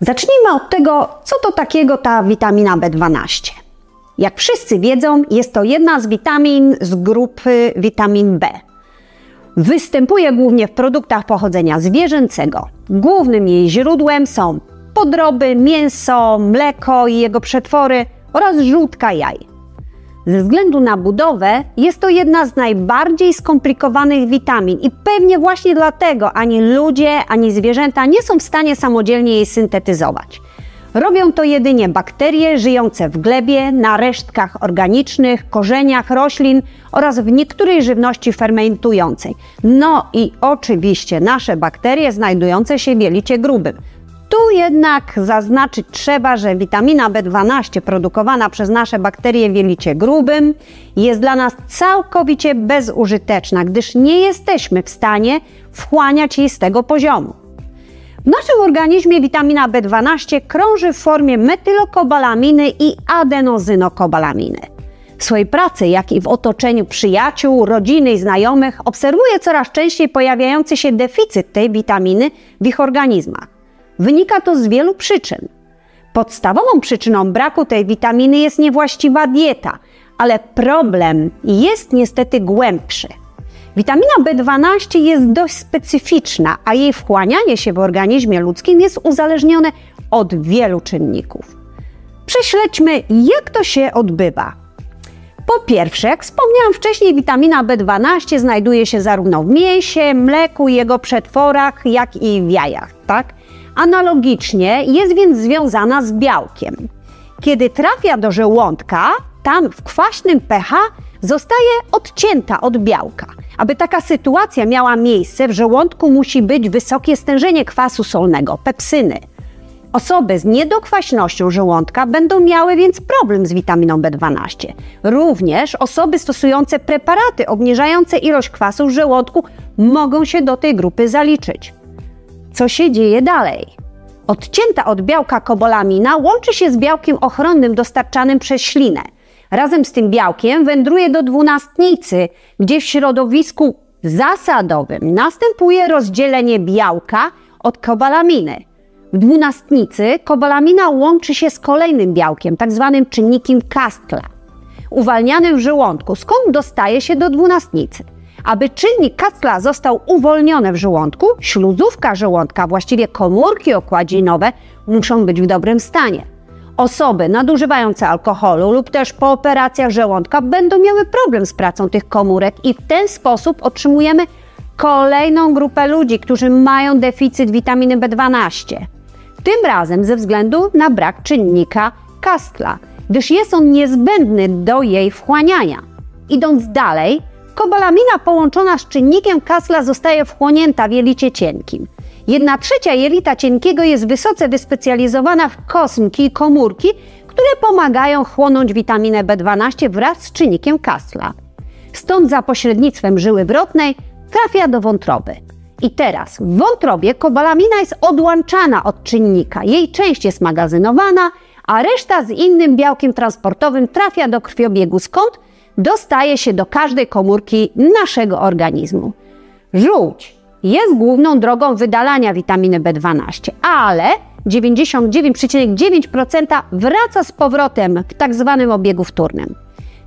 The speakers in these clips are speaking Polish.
Zacznijmy od tego, co to takiego ta witamina B12. Jak wszyscy wiedzą, jest to jedna z witamin z grupy witamin B. Występuje głównie w produktach pochodzenia zwierzęcego. Głównym jej źródłem są podroby, mięso, mleko i jego przetwory oraz żółtka jaj. Ze względu na budowę jest to jedna z najbardziej skomplikowanych witamin i pewnie właśnie dlatego ani ludzie, ani zwierzęta nie są w stanie samodzielnie jej syntetyzować. Robią to jedynie bakterie żyjące w glebie, na resztkach organicznych, korzeniach roślin oraz w niektórej żywności fermentującej. No i oczywiście nasze bakterie znajdujące się w jelicie grubym. Tu jednak zaznaczyć trzeba, że witamina B12 produkowana przez nasze bakterie w jelicie grubym jest dla nas całkowicie bezużyteczna, gdyż nie jesteśmy w stanie wchłaniać jej z tego poziomu. W naszym organizmie witamina B12 krąży w formie metylokobalaminy i adenozynokobalaminy. W swojej pracy, jak i w otoczeniu przyjaciół, rodziny i znajomych obserwuje coraz częściej pojawiający się deficyt tej witaminy w ich organizmach. Wynika to z wielu przyczyn. Podstawową przyczyną braku tej witaminy jest niewłaściwa dieta, ale problem jest niestety głębszy. Witamina B12 jest dość specyficzna, a jej wchłanianie się w organizmie ludzkim jest uzależnione od wielu czynników. Prześledźmy, jak to się odbywa. Po pierwsze, jak wspomniałam wcześniej, witamina B12 znajduje się zarówno w mięsie, mleku, jego przetworach, jak i w jajach. Tak? Analogicznie jest więc związana z białkiem. Kiedy trafia do żołądka, tam w kwaśnym pH zostaje odcięta od białka. Aby taka sytuacja miała miejsce, w żołądku musi być wysokie stężenie kwasu solnego, pepsyny. Osoby z niedokwaśnością żołądka będą miały więc problem z witaminą B12. Również osoby stosujące preparaty obniżające ilość kwasu w żołądku mogą się do tej grupy zaliczyć. Co się dzieje dalej? Odcięta od białka kobolamina łączy się z białkiem ochronnym dostarczanym przez ślinę. Razem z tym białkiem wędruje do dwunastnicy, gdzie w środowisku zasadowym następuje rozdzielenie białka od kobalaminy. W dwunastnicy kobalamina łączy się z kolejnym białkiem, tak zwanym czynnikiem Kastla, uwalnianym w żołądku, skąd dostaje się do dwunastnicy. Aby czynnik Kastla został uwolniony w żołądku, śluzówka żołądka, właściwie komórki okładzinowe, muszą być w dobrym stanie. Osoby nadużywające alkoholu lub też po operacjach żołądka będą miały problem z pracą tych komórek i w ten sposób otrzymujemy kolejną grupę ludzi, którzy mają deficyt witaminy B12. Tym razem ze względu na brak czynnika Kastla, gdyż jest on niezbędny do jej wchłaniania. Idąc dalej, kobalamina połączona z czynnikiem Kastla zostaje wchłonięta w jelicie cienkim. Jedna trzecia jelita cienkiego jest wysoce wyspecjalizowana w kosmki i komórki, które pomagają chłonąć witaminę B12 wraz z czynnikiem Kastla. Stąd za pośrednictwem żyły wrotnej trafia do wątroby. I teraz w wątrobie kobalamina jest odłączana od czynnika. Jej część jest magazynowana, a reszta z innym białkiem transportowym trafia do krwiobiegu, skąd dostaje się do każdej komórki naszego organizmu. Żółć jest główną drogą wydalania witaminy B12, ale 99,9% wraca z powrotem w tak zwanym obiegu wtórnym.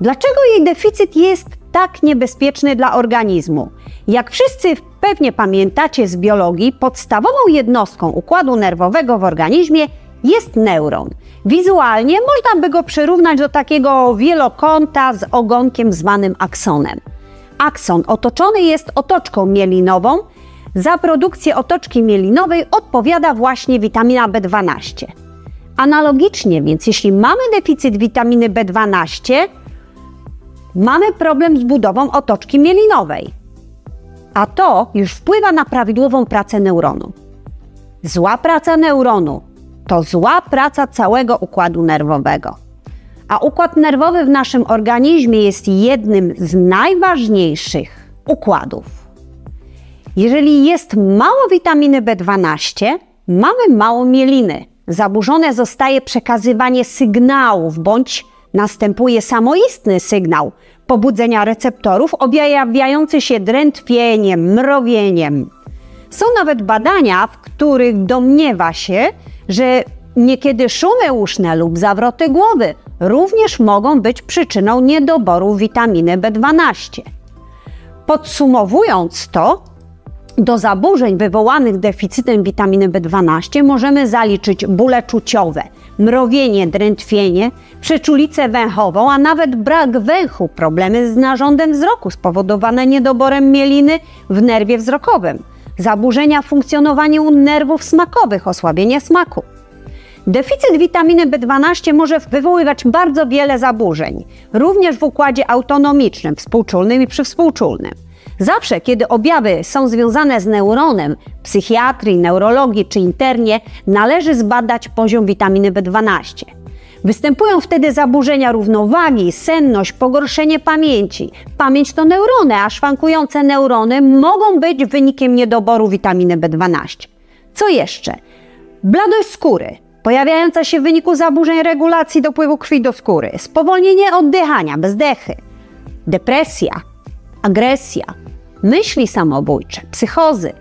Dlaczego jej deficyt jest tak niebezpieczny dla organizmu? Jak wszyscy pewnie pamiętacie z biologii, podstawową jednostką układu nerwowego w organizmie jest neuron. Wizualnie można by go przyrównać do takiego wielokąta z ogonkiem zwanym aksonem. Akson otoczony jest otoczką mielinową. Za produkcję otoczki mielinowej odpowiada właśnie witamina B12. Analogicznie więc, jeśli mamy deficyt witaminy B12, mamy problem z budową otoczki mielinowej. A to już wpływa na prawidłową pracę neuronu. Zła praca neuronu to zła praca całego układu nerwowego. A układ nerwowy w naszym organizmie jest jednym z najważniejszych układów. Jeżeli jest mało witaminy B12, mamy mało mieliny. Zaburzone zostaje przekazywanie sygnałów bądź następuje samoistny sygnał pobudzenia receptorów objawiający się drętwieniem, mrowieniem. Są nawet badania, w których domniewa się, że niekiedy szumy uszne lub zawroty głowy również mogą być przyczyną niedoboru witaminy B12. Podsumowując to, do zaburzeń wywołanych deficytem witaminy B12 możemy zaliczyć bóle czuciowe, mrowienie, drętwienie, przeczulicę węchową, a nawet brak węchu, problemy z narządem wzroku spowodowane niedoborem mieliny w nerwie wzrokowym, zaburzenia w funkcjonowaniu nerwów smakowych, osłabienie smaku. Deficyt witaminy B12 może wywoływać bardzo wiele zaburzeń, również w układzie autonomicznym, współczulnym i przywspółczulnym. Zawsze, kiedy objawy są związane z neuronem, psychiatrii, neurologii czy internie, należy zbadać poziom witaminy B12. Występują wtedy zaburzenia równowagi, senność, pogorszenie pamięci. Pamięć to neurony, a szwankujące neurony mogą być wynikiem niedoboru witaminy B12. Co jeszcze? Bladość skóry, pojawiająca się w wyniku zaburzeń regulacji dopływu krwi do skóry, spowolnienie oddychania, bezdechy, depresja, agresja, myśli samobójcze, psychozy.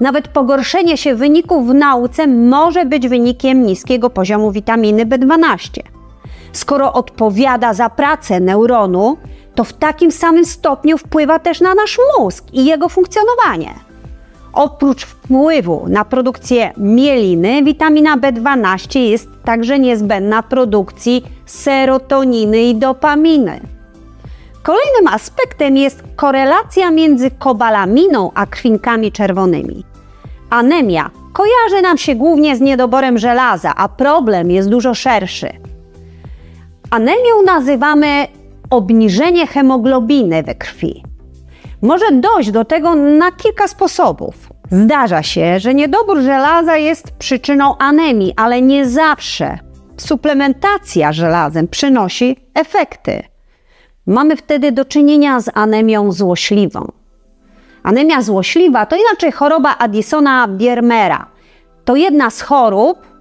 Nawet pogorszenie się wyników w nauce może być wynikiem niskiego poziomu witaminy B12. Skoro odpowiada za pracę neuronu, to w takim samym stopniu wpływa też na nasz mózg i jego funkcjonowanie. Oprócz wpływu na produkcję mieliny, witamina B12 jest także niezbędna produkcji serotoniny i dopaminy. Kolejnym aspektem jest korelacja między kobalaminą a krwinkami czerwonymi. Anemia kojarzy nam się głównie z niedoborem żelaza, a problem jest dużo szerszy. Anemią nazywamy obniżenie hemoglobiny we krwi. Może dojść do tego na kilka sposobów. Zdarza się, że niedobór żelaza jest przyczyną anemii, ale nie zawsze. Suplementacja żelazem przynosi efekty. Mamy wtedy do czynienia z anemią złośliwą. Anemia złośliwa to inaczej choroba Addisona-Biermera. To jedna z chorób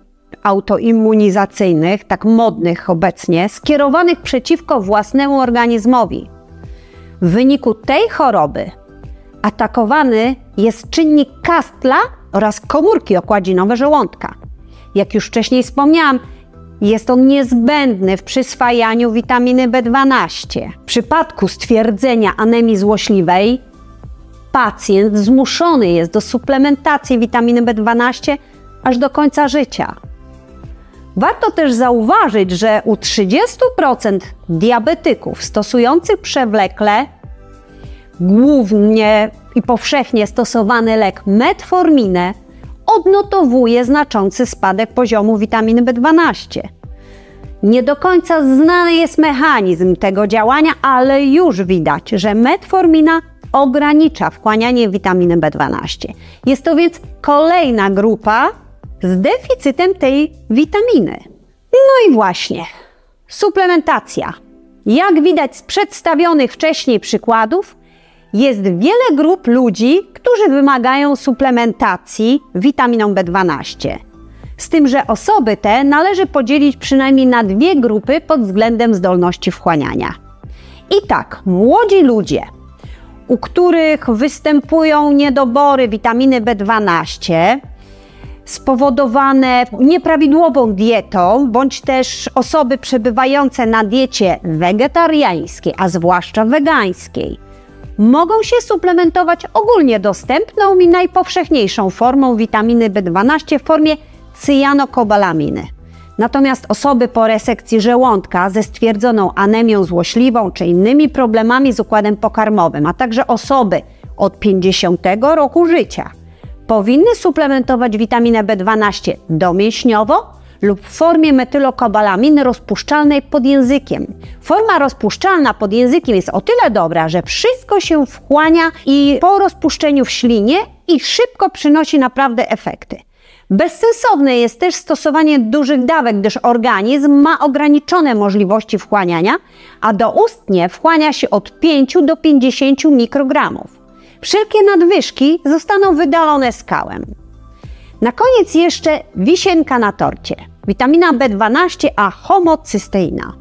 autoimmunizacyjnych, tak modnych obecnie, skierowanych przeciwko własnemu organizmowi. W wyniku tej choroby atakowany jest czynnik kastla oraz komórki okładzinowe żołądka. Jak już wcześniej wspomniałam, jest on niezbędny w przyswajaniu witaminy B12. W przypadku stwierdzenia anemii złośliwej pacjent zmuszony jest do suplementacji witaminy B12 aż do końca życia. Warto też zauważyć, że u 30% diabetyków stosujących przewlekle głównie i powszechnie stosowany lek metforminę odnotowuje znaczący spadek poziomu witaminy B12. Nie do końca znany jest mechanizm tego działania, ale już widać, że metformina ogranicza wchłanianie witaminy B12. Jest to więc kolejna grupa z deficytem tej witaminy. No i właśnie, suplementacja. Jak widać z przedstawionych wcześniej przykładów, jest wiele grup ludzi, którzy wymagają suplementacji witaminą B12. Z tym, że osoby te należy podzielić przynajmniej na dwie grupy pod względem zdolności wchłaniania. I tak, młodzi ludzie, u których występują niedobory witaminy B12, spowodowane nieprawidłową dietą, bądź też osoby przebywające na diecie wegetariańskiej, a zwłaszcza wegańskiej, mogą się suplementować ogólnie dostępną i najpowszechniejszą formą witaminy B12 w formie cyjanokobalaminy. Natomiast osoby po resekcji żołądka ze stwierdzoną anemią złośliwą czy innymi problemami z układem pokarmowym, a także osoby od 50 roku życia powinny suplementować witaminę B12 domięśniowo lub w formie metylokobalaminy rozpuszczalnej pod językiem. Forma rozpuszczalna pod językiem jest o tyle dobra, że wszystko się wchłania i po rozpuszczeniu w ślinie i szybko przynosi naprawdę efekty. Bezsensowne jest też stosowanie dużych dawek, gdyż organizm ma ograniczone możliwości wchłaniania, a doustnie wchłania się od 5 do 50 mikrogramów. Wszelkie nadwyżki zostaną wydalone skałem. Na koniec jeszcze wisienka na torcie. Witamina B12, a homocysteina.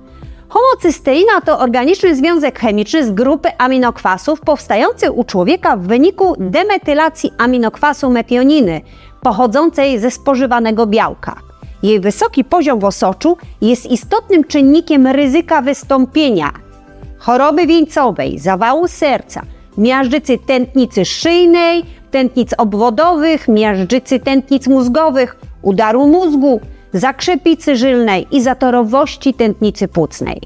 Homocysteina to organiczny związek chemiczny z grupy aminokwasów powstający u człowieka w wyniku demetylacji aminokwasu metioniny, pochodzącej ze spożywanego białka. Jej wysoki poziom w osoczu jest istotnym czynnikiem ryzyka wystąpienia choroby wieńcowej, zawału serca, miażdżycy tętnicy szyjnej, tętnic obwodowych, miażdżycy tętnic mózgowych, udaru mózgu, zakrzepicy żylnej i zatorowości tętnicy płucnej.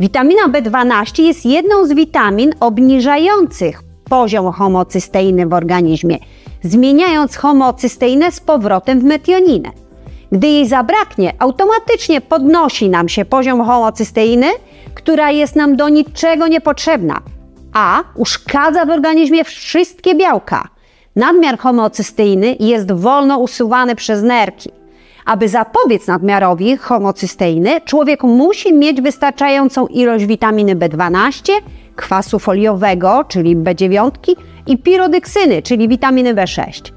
Witamina B12 jest jedną z witamin obniżających poziom homocysteiny w organizmie, zmieniając homocysteinę z powrotem w metioninę. Gdy jej zabraknie, automatycznie podnosi nam się poziom homocysteiny, która jest nam do niczego niepotrzebna, a uszkadza w organizmie wszystkie białka. Nadmiar homocysteiny jest wolno usuwany przez nerki. Aby zapobiec nadmiarowi homocysteiny, człowiek musi mieć wystarczającą ilość witaminy B12, kwasu foliowego, czyli B9 i pirodyksyny, czyli witaminy B6.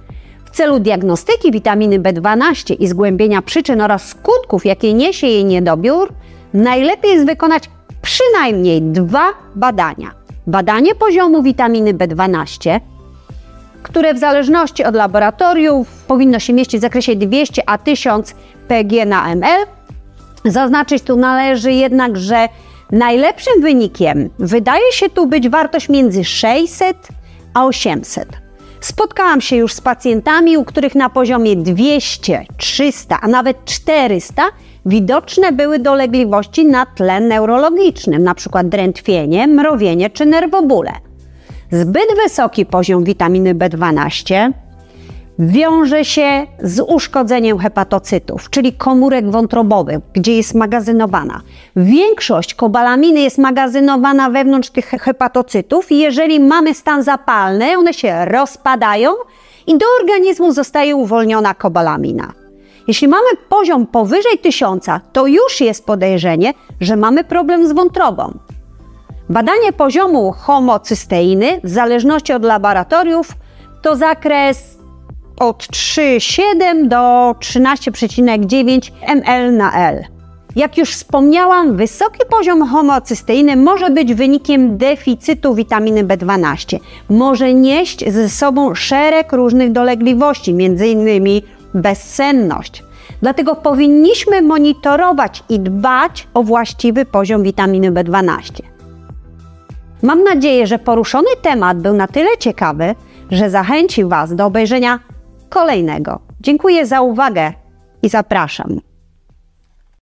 W celu diagnostyki witaminy B12 i zgłębienia przyczyn oraz skutków, jakie niesie jej niedobiór, najlepiej jest wykonać przynajmniej dwa badania. Badanie poziomu witaminy B12, które w zależności od laboratoriów powinno się mieścić w zakresie 200 a 1000 pg na ml. Zaznaczyć tu należy jednak, że najlepszym wynikiem wydaje się tu być wartość między 600 a 800. Spotkałam się już z pacjentami, u których na poziomie 200, 300, a nawet 400 widoczne były dolegliwości na tle neurologicznym, np. drętwienie, mrowienie czy nerwobóle. Zbyt wysoki poziom witaminy B12 wiąże się z uszkodzeniem hepatocytów, czyli komórek wątrobowych, gdzie jest magazynowana. Większość kobalaminy jest magazynowana wewnątrz tych hepatocytów i jeżeli mamy stan zapalny, one się rozpadają i do organizmu zostaje uwolniona kobalamina. Jeśli mamy poziom powyżej 1000, to już jest podejrzenie, że mamy problem z wątrobą. Badanie poziomu homocysteiny w zależności od laboratoriów to zakres od 3,7 do 13,9 ml na L. Jak już wspomniałam, wysoki poziom homocysteiny może być wynikiem deficytu witaminy B12. Może nieść ze sobą szereg różnych dolegliwości, m.in. bezsenność. Dlatego powinniśmy monitorować i dbać o właściwy poziom witaminy B12. Mam nadzieję, że poruszony temat był na tyle ciekawy, że zachęci Was do obejrzenia kolejnego. Dziękuję za uwagę i zapraszam.